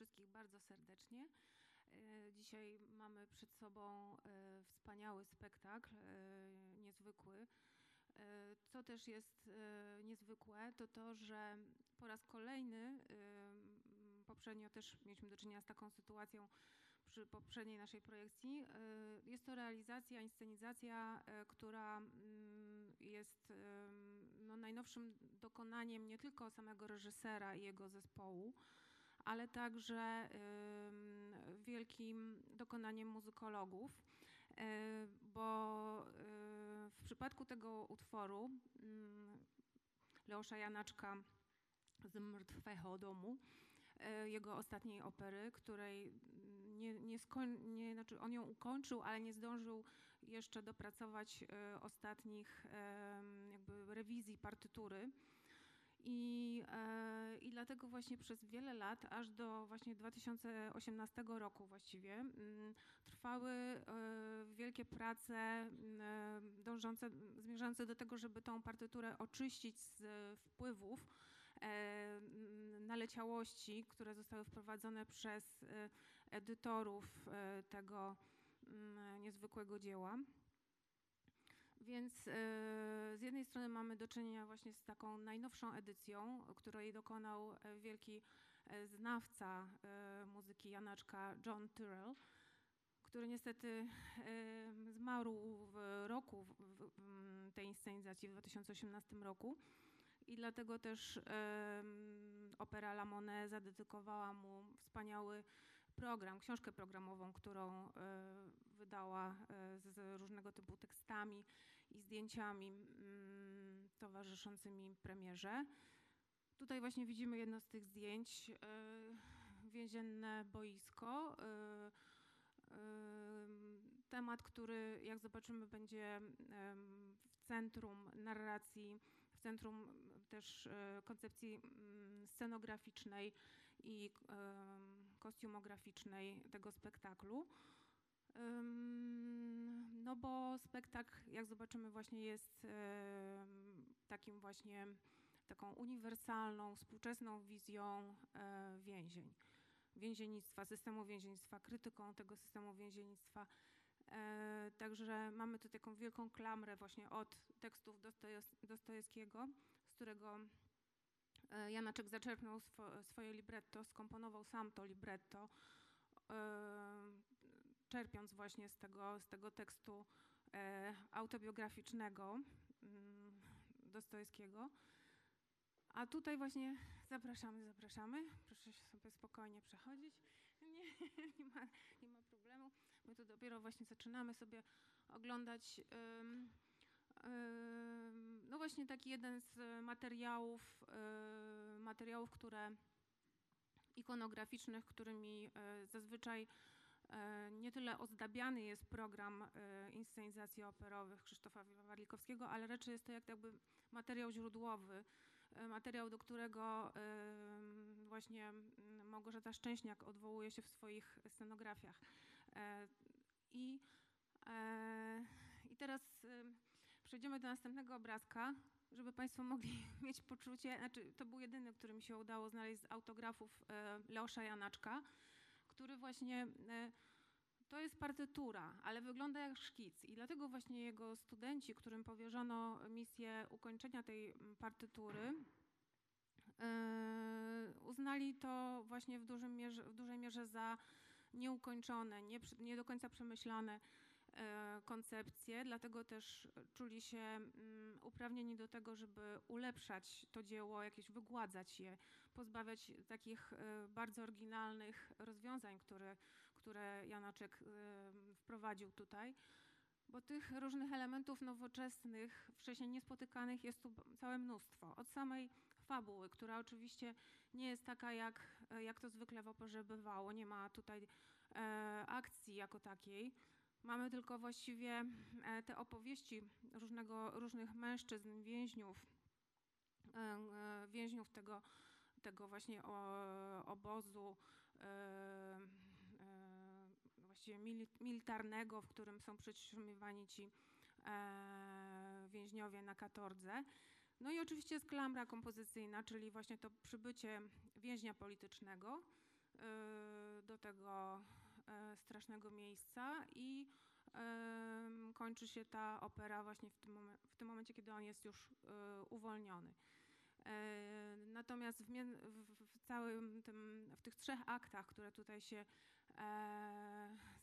wszystkich bardzo serdecznie. E, dzisiaj mamy przed sobą e, wspaniały spektakl, e, niezwykły. Co też jest niezwykłe, to to, że po raz kolejny, poprzednio też mieliśmy do czynienia z taką sytuacją przy poprzedniej naszej projekcji, jest to realizacja, inscenizacja, która jest no, najnowszym dokonaniem nie tylko samego reżysera i jego zespołu, ale także wielkim dokonaniem muzykologów, e, bo e, w przypadku tego utworu Leosza Janaczka z Mrtwego Domu, e, jego ostatniej opery, której nie, nie, skoń, nie, znaczy on ją ukończył, ale nie zdążył jeszcze dopracować ostatnich jakby rewizji partytury. I, e, I dlatego właśnie przez wiele lat, aż do właśnie 2018 roku właściwie, mm, trwały e, wielkie prace mm, e, dążące, zmierzające do tego, żeby tą partyturę oczyścić z wpływów mm, naleciałości, które zostały wprowadzone przez edytorów tego niezwykłego dzieła. Więc e, z jednej strony mamy do czynienia właśnie z taką najnowszą edycją, której dokonał e, wielki e, znawca muzyki Janaczka John Tyrrell, który niestety zmarł w roku tej inscenizacji w 2018 roku. I dlatego też opera La Monet zadedykowała mu wspaniały program, książkę programową, którą wydała z różnego typu tekstami i zdjęciami mm, towarzyszącymi premierze. Tutaj właśnie widzimy jedno z tych zdjęć, e, więzienne boisko. Temat, który jak zobaczymy będzie w centrum narracji, w centrum też koncepcji mm, scenograficznej i kostiumograficznej tego spektaklu. No bo spektakl, jak zobaczymy, właśnie jest takim właśnie taką uniwersalną, współczesną wizją e, więzień, więziennictwa, systemu więziennictwa, krytyką tego systemu więziennictwa. E, także mamy tu taką wielką klamrę właśnie od tekstów Dostojewskiego, z którego E, Janaczek zaczerpnął swo, swoje libretto, skomponował sam to libretto, czerpiąc właśnie z tego, z tego tekstu e, autobiograficznego mm, Dostojewskiego. A tutaj właśnie zapraszamy, zapraszamy. Proszę sobie spokojnie przechodzić. Nie, nie, ma, nie ma problemu. My tu dopiero właśnie zaczynamy sobie oglądać. Um, no właśnie taki jeden z materiałów, materiałów, które ikonograficznych, którymi e, zazwyczaj nie tyle ozdabiany jest program e, inscenizacji operowych Krzysztofa Warlikowskiego, ale raczej jest to jak jakby materiał źródłowy, materiał, do którego właśnie Małgorzata Szczęśniak odwołuje się w swoich scenografiach. I, i teraz Przejdziemy do następnego obrazka, żeby Państwo mogli mieć poczucie, znaczy to był jedyny, który mi się udało znaleźć z autografów e, Leosza Janaczka, który właśnie, e, to jest partytura, ale wygląda jak szkic. I dlatego właśnie jego studenci, którym powierzono misję ukończenia tej partytury, e, uznali to właśnie w, mierze, w dużej mierze za nieukończone, nie, nie do końca przemyślane koncepcje, dlatego też czuli się mm, uprawnieni do tego, żeby ulepszać to dzieło, jakieś wygładzać je, pozbawiać takich e, bardzo oryginalnych rozwiązań, które, które Janaczek e, wprowadził tutaj. Bo tych różnych elementów nowoczesnych, wcześniej niespotykanych jest tu całe mnóstwo. Od samej fabuły, która oczywiście nie jest taka, jak, jak to zwykle w operze bywało. Nie ma tutaj e, akcji jako takiej Mamy tylko właściwie e, te opowieści różnego, różnych mężczyzn, więźniów, e, e, więźniów tego, tego właśnie obozu właściwie militarnego, w którym są przetrzymywani ci więźniowie na katordze. No i oczywiście jest klamra kompozycyjna, czyli właśnie to przybycie więźnia politycznego, do tego strasznego miejsca i kończy się ta opera właśnie w tym, w tym momencie, kiedy on jest już uwolniony. Natomiast w, w, całym tym, w tych trzech aktach, które tutaj się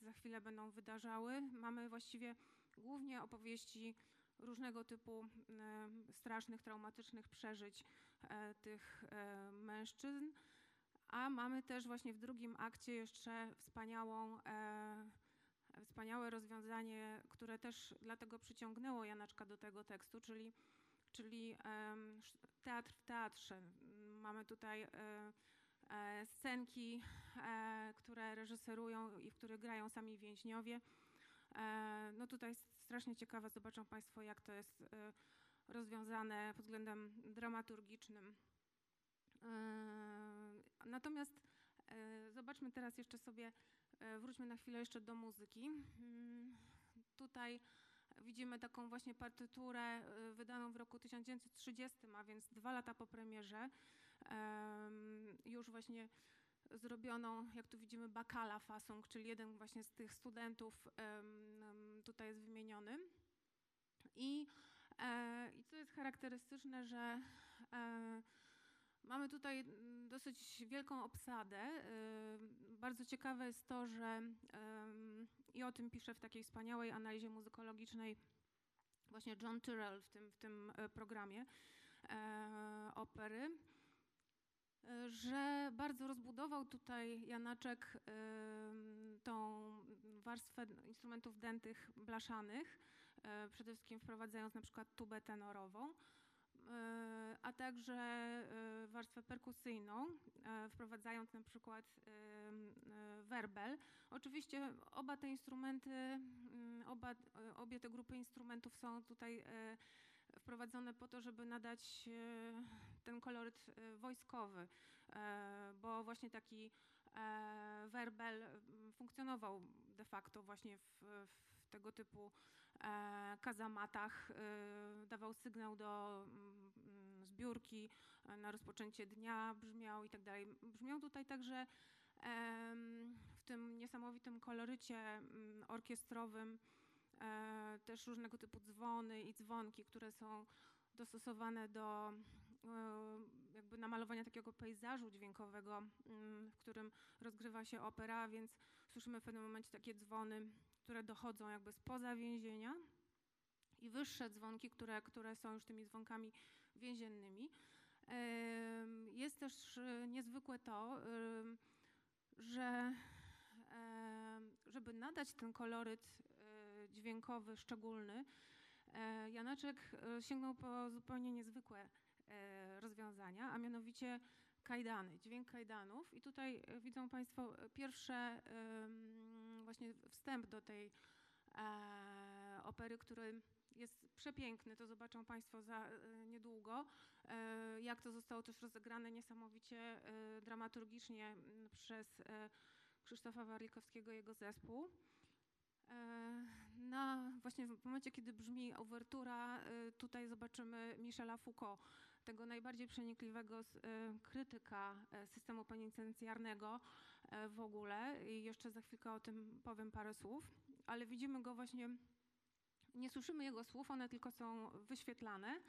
za chwilę będą wydarzały, mamy właściwie głównie opowieści różnego typu strasznych, traumatycznych przeżyć e, tych e, mężczyzn, a mamy też właśnie w drugim akcie jeszcze wspaniałą, e, wspaniałe rozwiązanie, które też dlatego przyciągnęło Janaczka do tego tekstu, czyli, czyli teatr w teatrze. Mamy tutaj scenki, które reżyserują i w których grają sami więźniowie. No tutaj strasznie ciekawe, zobaczą Państwo, jak to jest e, rozwiązane pod względem dramaturgicznym. E, natomiast e, zobaczmy teraz jeszcze sobie, wróćmy na chwilę jeszcze do muzyki. Mm, tutaj widzimy taką właśnie partyturę wydaną w roku 1930, a więc dwa lata po premierze. Już właśnie zrobioną, jak tu widzimy, Bakala Fasung, czyli jeden właśnie z tych studentów tutaj jest wymieniony. I, e, i co jest charakterystyczne, że e, mamy tutaj dosyć wielką obsadę. E, bardzo ciekawe jest to, że i o tym pisze w takiej wspaniałej analizie muzykologicznej właśnie John Tyrrell w tym, w tym programie opery, że bardzo rozbudował tutaj Janaczek tą warstwę instrumentów dętych blaszanych, e, przede wszystkim wprowadzając na przykład tubę tenorową, e, także e, warstwę perkusyjną, wprowadzając na przykład werbel. Oczywiście oba te instrumenty, mm, oba, obie te grupy instrumentów są tutaj wprowadzone po to, żeby nadać ten koloryt wojskowy, bo właśnie taki werbel funkcjonował de facto właśnie w, w tego typu e, kazamatach e, dawał sygnał do mm, zbiórki e, na rozpoczęcie dnia, brzmiał i tak dalej. Brzmiał tutaj także w tym niesamowitym kolorycie mm, orkiestrowym e, też różnego typu dzwony i dzwonki, które są dostosowane do e, jakby namalowania takiego pejzażu dźwiękowego, mm, w którym rozgrywa się opera, więc słyszymy w pewnym momencie takie dzwony, które dochodzą jakby spoza więzienia i wyższe dzwonki, które, które są już tymi dzwonkami więziennymi. Jest też e, niezwykłe to, że żeby nadać ten koloryt e, dźwiękowy szczególny, e, Janaczek sięgnął po zupełnie niezwykłe rozwiązania, a mianowicie kajdany, dźwięk kajdanów. I tutaj widzą Państwo pierwsze właśnie wstęp do tej opery, który jest przepiękny, to zobaczą Państwo za niedługo, jak to zostało też rozegrane niesamowicie dramaturgicznie przez Krzysztofa Warlikowskiego i jego zespół. Na, właśnie w momencie, kiedy brzmi uwertura, tutaj zobaczymy Michela Foucault, tego najbardziej przenikliwego krytyka e, systemu penitencjarnego e, w ogóle. I jeszcze za chwilkę o tym powiem parę słów, ale widzimy go właśnie, nie słyszymy jego słów, one tylko są wyświetlane,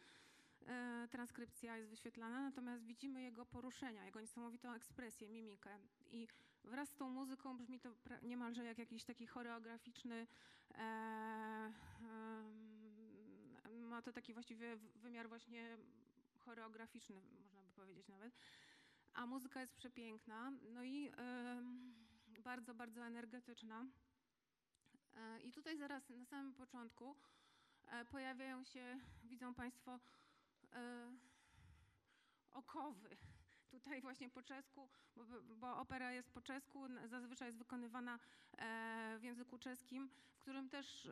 e, transkrypcja jest wyświetlana, natomiast widzimy jego poruszenia, jego niesamowitą ekspresję, mimikę i wraz z tą muzyką brzmi to niemalże jak jakiś taki choreograficzny e, e, ma to taki właściwie wymiar właśnie choreograficzny, można by powiedzieć nawet. A muzyka jest przepiękna, no i y, bardzo, bardzo energetyczna. Y, I tutaj zaraz na samym początku y, pojawiają się, widzą Państwo, okowy. Tutaj właśnie po czesku, bo, bo, opera jest po czesku, zazwyczaj jest wykonywana w języku czeskim, w którym też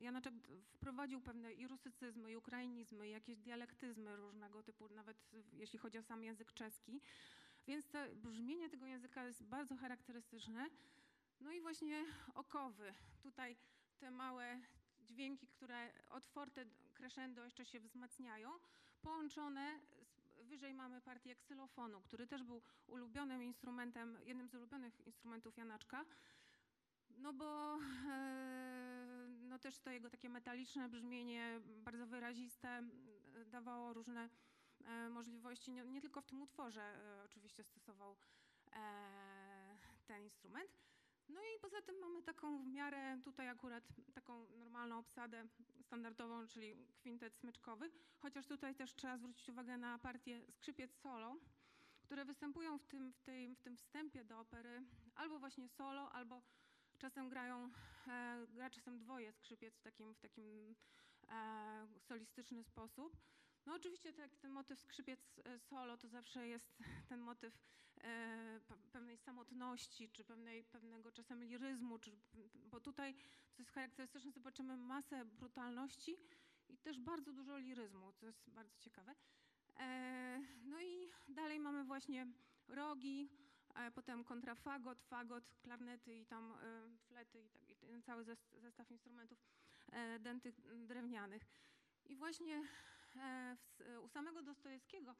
Janaczek wprowadził pewne i rusycyzmy, i ukrainizmy, i jakieś dialektyzmy różnego typu, nawet jeśli chodzi o sam język czeski. Więc to brzmienie tego języka jest bardzo charakterystyczne. No i właśnie okowy. Tutaj te małe dźwięki, które od forte crescendo jeszcze się wzmacniają, połączone wyżej mamy partię ksylofonu, który też był ulubionym instrumentem, jednym z ulubionych instrumentów Janaczka. No bo e, no też to jego takie metaliczne brzmienie, bardzo wyraziste, dawało różne e, możliwości. Nie, nie, tylko w tym utworze e, oczywiście stosował ten instrument. No i poza tym mamy taką w miarę tutaj akurat taką normalną obsadę standardową, czyli kwintet smyczkowy, chociaż tutaj też trzeba zwrócić uwagę na partię skrzypiec solo, które występują w tym, w, tej, w tym wstępie do opery albo właśnie solo, albo czasem grają, e, gra czasem dwoje skrzypiec w takim, w takim e, solistyczny sposób. No oczywiście tak, ten motyw skrzypiec e, solo to zawsze jest ten motyw pewnej samotności, czy pewnej, pewnego czasem liryzmu, czy, bo tutaj, co jest charakterystyczne, zobaczymy masę brutalności i też bardzo dużo liryzmu, co jest bardzo ciekawe. E, no i dalej mamy właśnie rogi, a potem kontrafagot, fagot, klarnety i tam e, flety i, tak, i ten cały zestaw instrumentów e, dętych drewnianych. I właśnie e, u samego Dostojewskiego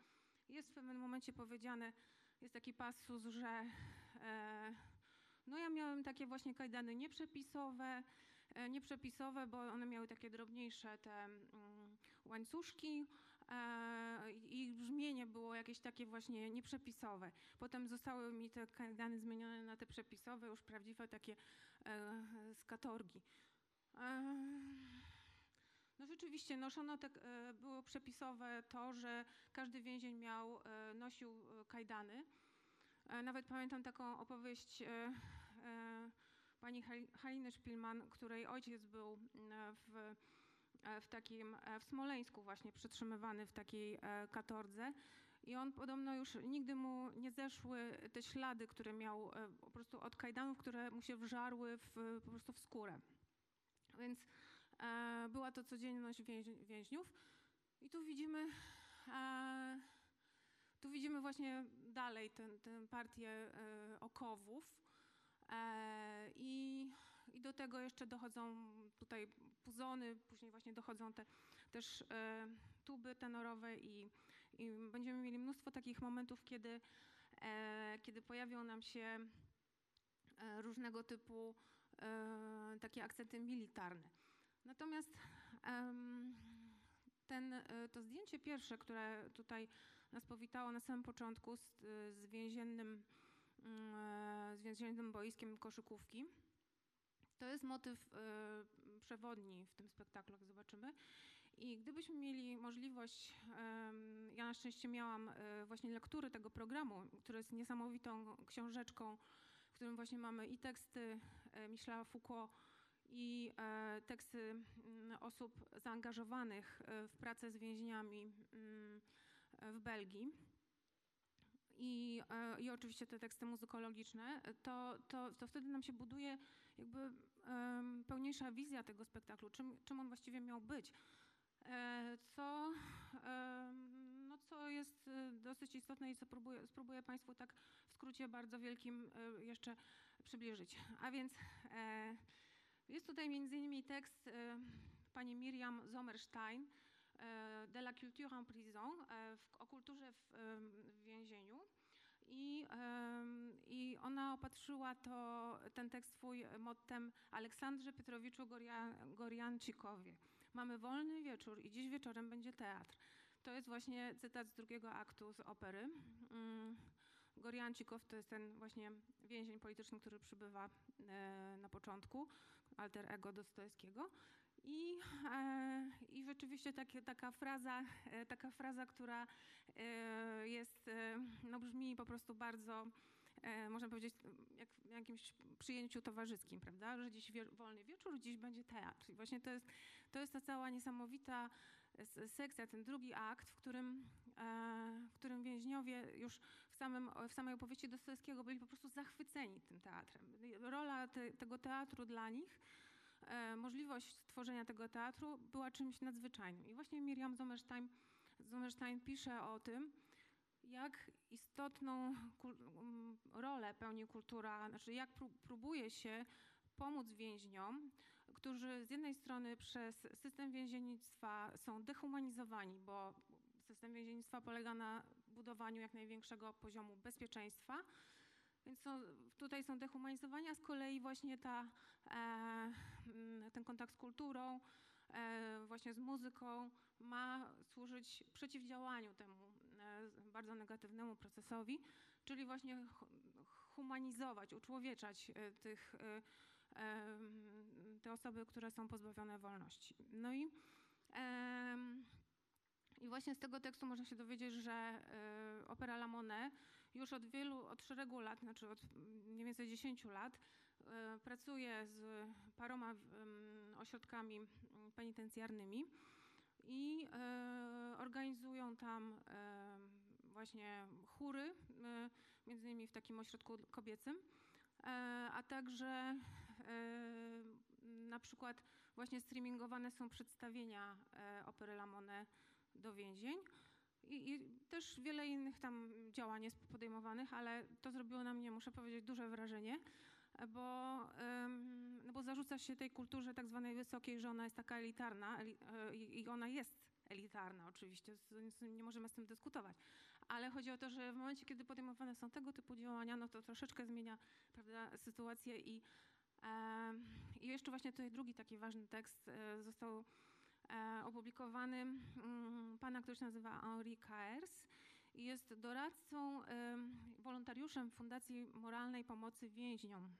jest w pewnym momencie powiedziane, jest taki pasus, że no ja miałem takie właśnie kajdany nieprzepisowe, nieprzepisowe, bo one miały takie drobniejsze te mm, łańcuszki, E, ich brzmienie było jakieś takie właśnie nieprzepisowe. Potem zostały mi te dane zmienione na te przepisowe, już prawdziwe takie e, z katorgi. E, no rzeczywiście, noszono te, było przepisowe to, że każdy więzień miał, nosił kajdany. Nawet pamiętam taką opowieść pani Haliny Szpilman, której ojciec był w E, w takim, e, w Smoleńsku właśnie przytrzymywany w takiej e, katordze. I on podobno już nigdy mu nie zeszły te ślady, które miał po prostu od kajdanów, które mu się wżarły w, po prostu w skórę. Więc e, była to codzienność więźniów. I tu widzimy, e, tu widzimy właśnie dalej tę partię e, okowów. I i do tego jeszcze dochodzą tutaj puzony, później właśnie dochodzą te też e, tuby tenorowe i, i, będziemy mieli mnóstwo takich momentów, kiedy, e, kiedy pojawią nam się e, różnego typu e, takie akcenty militarne. Natomiast ten, e, to zdjęcie pierwsze, które tutaj nas powitało na samym początku z, z więziennym, mm, e, z więziennym boiskiem koszykówki, to jest motyw y, przewodni w tym spektaklu, jak zobaczymy. I gdybyśmy mieli możliwość, ja na szczęście miałam właśnie lektury tego programu, który jest niesamowitą książeczką, w którym właśnie mamy i teksty Michela Foucault, i teksty mm, osób zaangażowanych w pracę z więźniami mm, w Belgii i, i oczywiście te teksty muzykologiczne, to, to, to wtedy nam się buduje jakby pełniejsza wizja tego spektaklu, czym, czym on właściwie miał być. E, co, no co jest e, dosyć istotne i co próbuję, spróbuję Państwu tak w skrócie bardzo wielkim e, jeszcze przybliżyć. A więc e, jest tutaj między innymi tekst e, pani Miriam Sommerstein e, de la culture en prison w, o kulturze w, w więzieniu. I, I ona opatrzyła to, ten tekst swój mottem Aleksandrze Pietrowiczu Goriancikowie. Mamy wolny wieczór i dziś wieczorem będzie teatr. To jest właśnie cytat z drugiego aktu z opery. Mm, Goriancikow to jest ten właśnie więzień polityczny, który przybywa na początku, alter ego Dostojewskiego. I, e, i rzeczywiście takie, taka, fraza, e, taka fraza, która e, jest, no brzmi po prostu bardzo, można powiedzieć, jak w jakimś przyjęciu towarzyskim, prawda? Że dziś wie, wolny wieczór, dziś będzie teatr. I właśnie to jest, to jest ta cała niesamowita sekcja, ten drugi akt, w którym, w którym więźniowie już w, samym, w samej opowieści Dostojewskiego byli po prostu zachwyceni tym teatrem. Rola te, tego teatru dla nich E, możliwość stworzenia tego teatru była czymś nadzwyczajnym. I właśnie Miriam Sommerstein, Sommerstein pisze o tym, jak istotną rolę pełni kultura, znaczy jak próbuje się pomóc więźniom, którzy z jednej strony przez system więziennictwa są dehumanizowani, bo system więziennictwa polega na budowaniu jak największego poziomu bezpieczeństwa. Więc tutaj są dehumanizowani, a z kolei właśnie ta, e, ten kontakt z kulturą, e, właśnie z muzyką ma służyć przeciwdziałaniu temu e, bardzo negatywnego procesowi, czyli właśnie humanizować, uczłowieczać tych, e, te osoby, które są pozbawione wolności. No i, i właśnie z tego tekstu można się dowiedzieć, że e, opera La Monet już od wielu, od szeregu lat, znaczy od mniej więcej 10 lat, pracuje z paroma ośrodkami penitencjarnymi i organizują tam właśnie chóry, między innymi w takim ośrodku kobiecym, a także na przykład właśnie streamingowane są przedstawienia opery Lamone do więzień. I, I, też wiele innych tam działań jest podejmowanych, ale to zrobiło na mnie, muszę powiedzieć, duże wrażenie, bo, no bo zarzuca się tej kulturze tak zwanej wysokiej, że ona jest taka elitarna i ona jest elitarna oczywiście, nie możemy z tym dyskutować, ale chodzi o to, że w momencie, kiedy podejmowane są tego typu działania, no to troszeczkę zmienia prawda, sytuację i, e, i jeszcze właśnie tutaj drugi taki ważny tekst e, został e, opublikowany m, mm, pana, który się nazywa Henri Caers i jest doradcą, e, wolontariuszem Fundacji Moralnej Pomocy Więźniom,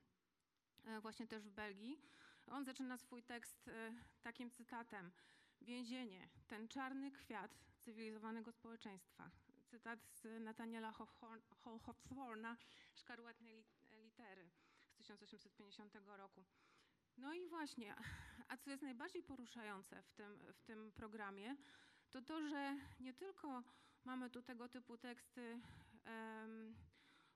e, właśnie też w Belgii. On zaczyna swój tekst e, takim cytatem. Więzienie, ten czarny kwiat cywilizowanego społeczeństwa cytat z Nathaniela Hawthorna, Szkarłatne litery z 1850 roku. No i właśnie, a co jest najbardziej poruszające w tym, w tym programie, to to, że nie tylko mamy tu tego typu teksty, um,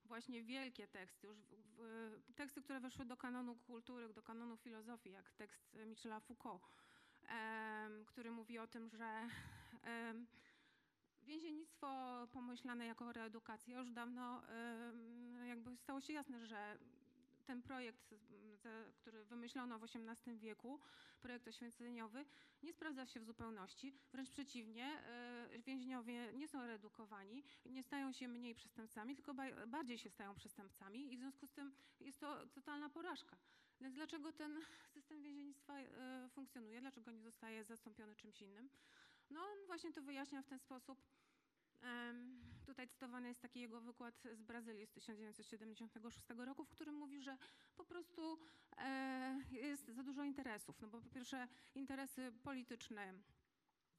właśnie wielkie teksty, już w, teksty, które weszły do kanonu kultury, do kanonu filozofii, jak tekst Michela Foucault, um, który mówi o tym, że um, Więziennictwo pomyślane jako reedukacja już dawno jakby stało się jasne, że ten projekt, który wymyślono w XVIII wieku, projekt oświeceniowy, nie sprawdza się w zupełności. Wręcz przeciwnie, e, więźniowie nie są redukowani, nie stają się mniej przestępcami, tylko bardziej się stają przestępcami i w związku z tym jest to totalna porażka. Więc dlaczego ten system więziennictwa e, funkcjonuje? Dlaczego nie zostaje zastąpiony czymś innym? No on właśnie to wyjaśnia w ten sposób. Tutaj cytowany jest taki jego wykład z Brazylii z 1976 roku, w którym mówi, że po prostu e, jest za dużo interesów. No bo po pierwsze interesy polityczne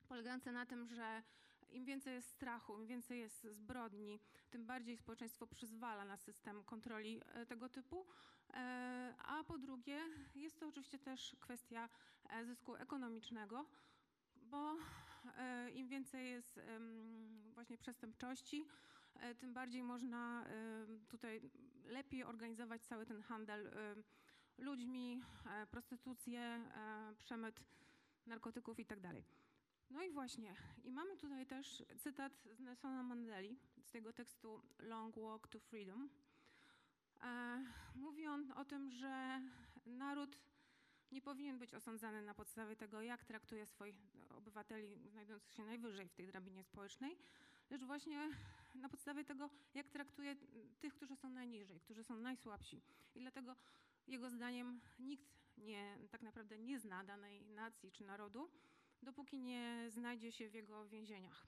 polegające na tym, że im więcej jest strachu, im więcej jest zbrodni, tym bardziej społeczeństwo przyzwala na system kontroli e, tego typu. E, a po drugie, jest to oczywiście też kwestia zysku ekonomicznego, bo im więcej jest właśnie przestępczości, e, tym bardziej można tutaj lepiej organizować cały ten handel ludźmi, e, prostytucję, przemyt narkotyków itd. Tak no i właśnie, i mamy tutaj też cytat z Nelsona Mandeli z tego tekstu Long Walk to Freedom. Mówi on o tym, że naród nie powinien być osądzany na podstawie tego, jak traktuje swoich obywateli znajdujących się najwyżej w tej drabinie społecznej, lecz właśnie na podstawie tego, jak traktuje tych, którzy są najniżej, którzy są najsłabsi. I dlatego jego zdaniem nikt nie, tak naprawdę nie zna danej nacji czy narodu, dopóki nie znajdzie się w jego więzieniach.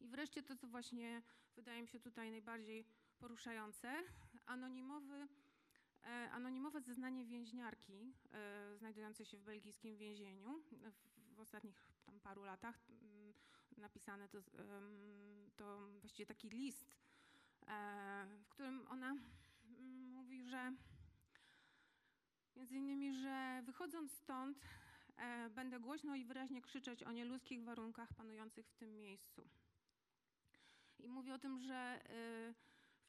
I wreszcie to, co właśnie wydaje mi się tutaj najbardziej poruszające, anonimowy anonimowe zeznanie więźniarki e, znajdującej się w belgijskim więzieniu w, w ostatnich tam paru latach. Mm, napisane to, to właściwie taki list, e, w którym ona mm, mówi, że między innymi, że wychodząc stąd będę głośno i wyraźnie krzyczeć o nieludzkich warunkach panujących w tym miejscu. I mówi o tym, że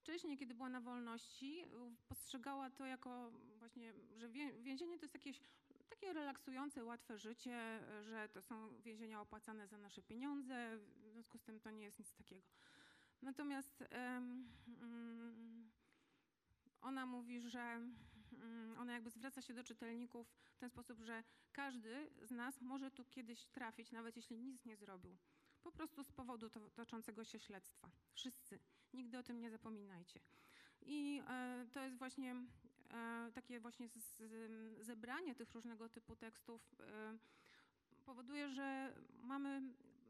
wcześniej, kiedy była na wolności, postrzegała to jako właśnie, że więzienie to jest jakieś takie relaksujące, łatwe życie, że to są więzienia opłacane za nasze pieniądze, w związku z tym to nie jest nic takiego. Natomiast um, ona mówi, że um, ona jakby zwraca się do czytelników w ten sposób, że każdy z nas może tu kiedyś trafić, nawet jeśli nic nie zrobił. Po prostu z powodu to, toczącego się śledztwa. Wszyscy. Nigdy o tym nie zapominajcie. I e, to jest właśnie e, takie właśnie zebranie tych różnego typu tekstów e, powoduje, że mamy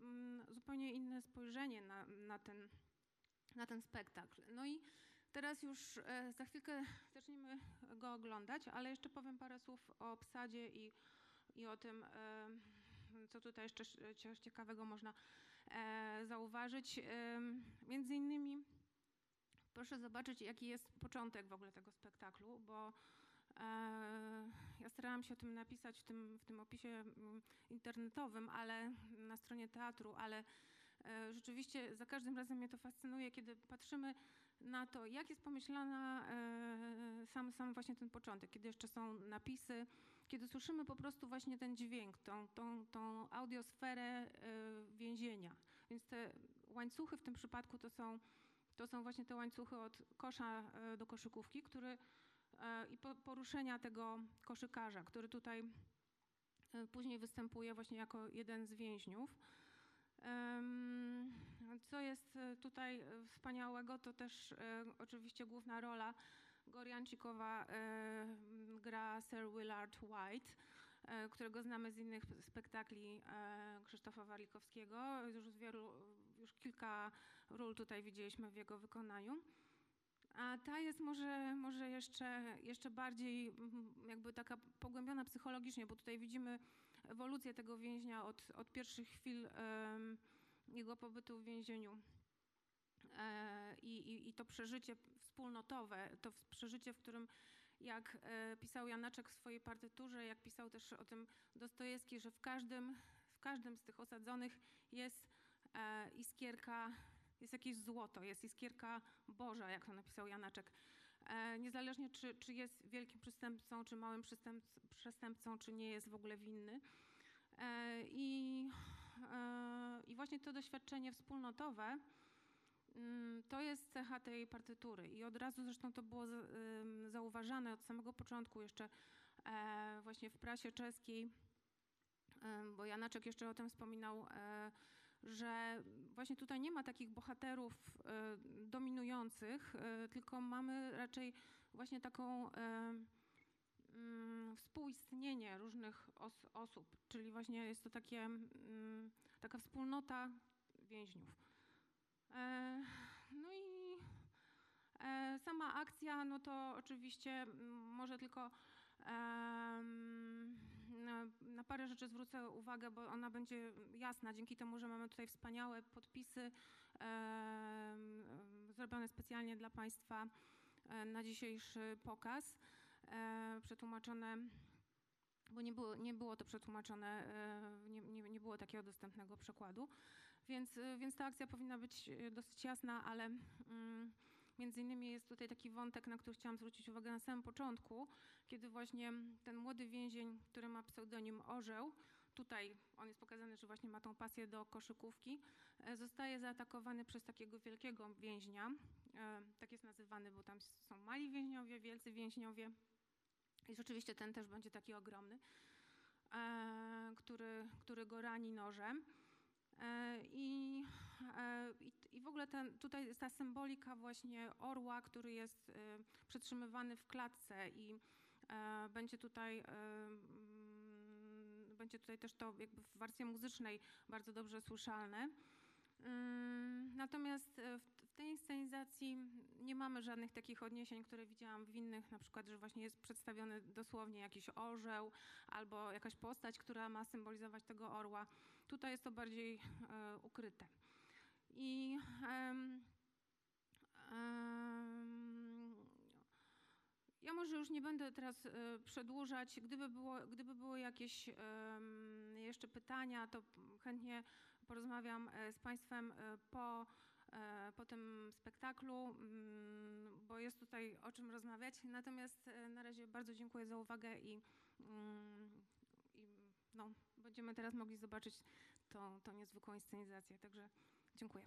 mm, zupełnie inne spojrzenie na, na, ten, na ten spektakl. No i teraz już za chwilkę zaczniemy go oglądać, ale jeszcze powiem parę słów o obsadzie i, i o tym, co tutaj jeszcze ciekawego można zauważyć. Między innymi proszę zobaczyć, jaki jest początek w ogóle tego spektaklu, bo ja starałam się o tym napisać w tym, w tym opisie internetowym, ale na stronie teatru, ale e, rzeczywiście za każdym razem mnie to fascynuje, kiedy patrzymy na to, jak jest pomyślana e, sam, sam właśnie ten początek, kiedy jeszcze są napisy, kiedy słyszymy po prostu właśnie ten dźwięk, tą, tą, tą audiosferę e, te łańcuchy w tym przypadku to są, to są właśnie te łańcuchy od kosza do koszykówki, który E, i poruszenia tego koszykarza, który tutaj e, później występuje właśnie jako jeden z więźniów. Co jest e, tutaj wspaniałego, to też oczywiście główna rola Goriancikowa gra Sir Willard White, którego znamy z innych spektakli Krzysztofa Warlikowskiego. Już, wielu, już kilka ról tutaj widzieliśmy w jego wykonaniu. A ta jest może, może jeszcze, jeszcze bardziej mm, jakby taka pogłębiona psychologicznie, bo tutaj widzimy ewolucję tego więźnia od, od pierwszych chwil um, jego pobytu w więzieniu. E, i, i, to przeżycie wspólnotowe, to przeżycie, w którym jak e, pisał Janaczek w swojej partyturze, jak pisał też o tym Dostojewski, że w każdym, w każdym z tych osadzonych jest iskierka jest jakieś złoto, jest iskierka Boża, jak to napisał Janaczek. E, niezależnie czy, czy jest wielkim przestępcą, czy małym przestępcą, czy nie jest w ogóle winny. E, I, e, I właśnie to doświadczenie wspólnotowe mm, to jest cecha tej partytury. I od razu zresztą to było zauważane od samego początku, jeszcze e, właśnie w prasie czeskiej, e, bo Janaczek jeszcze o tym wspominał e, że właśnie tutaj nie ma takich bohaterów e, dominujących, e, tylko mamy raczej właśnie taką e, mm, współistnienie różnych os osób, czyli właśnie jest to takie, mm, taka wspólnota więźniów. No i sama akcja, no to oczywiście mm, może tylko na, parę rzeczy zwrócę uwagę, bo ona będzie jasna. Dzięki temu, że mamy tutaj wspaniałe podpisy e, zrobione specjalnie dla Państwa e, na dzisiejszy pokaz, e, przetłumaczone bo nie było, nie było to przetłumaczone, e, nie, nie, nie, było takiego dostępnego przekładu, więc, więc ta akcja powinna być dosyć jasna, ale mm, Między innymi jest tutaj taki wątek, na który chciałam zwrócić uwagę na samym początku, kiedy właśnie ten młody więzień, który ma pseudonim Orzeł, tutaj on jest pokazany, że właśnie ma tą pasję do koszykówki, e, zostaje zaatakowany przez takiego wielkiego więźnia, e, tak jest nazywany, bo tam są mali więźniowie, wielcy więźniowie i rzeczywiście ten też będzie taki ogromny, e, który, który go rani nożem. I, i, i w ogóle ten, tutaj jest ta symbolika właśnie orła, który jest y, przetrzymywany w klatce i e, będzie tutaj e, mm, będzie tutaj też to jakby w wersji muzycznej bardzo dobrze słyszalne. Mm, natomiast w tej inscenizacji nie mamy żadnych takich odniesień, które widziałam w innych, na przykład, że właśnie jest przedstawiony dosłownie jakiś orzeł albo jakaś postać, która ma symbolizować tego orła. Tutaj jest to bardziej ukryte. I um, um, ja może już nie będę teraz e, przedłużać. Gdyby było, gdyby było jakieś jeszcze pytania, to chętnie porozmawiam e, z Państwem e, po, po tym spektaklu, mm, bo jest tutaj o czym rozmawiać. Natomiast na razie bardzo dziękuję za uwagę i, mm, i no, będziemy teraz mogli zobaczyć tą, tą niezwykłą inscenizację. Także Dziękuję.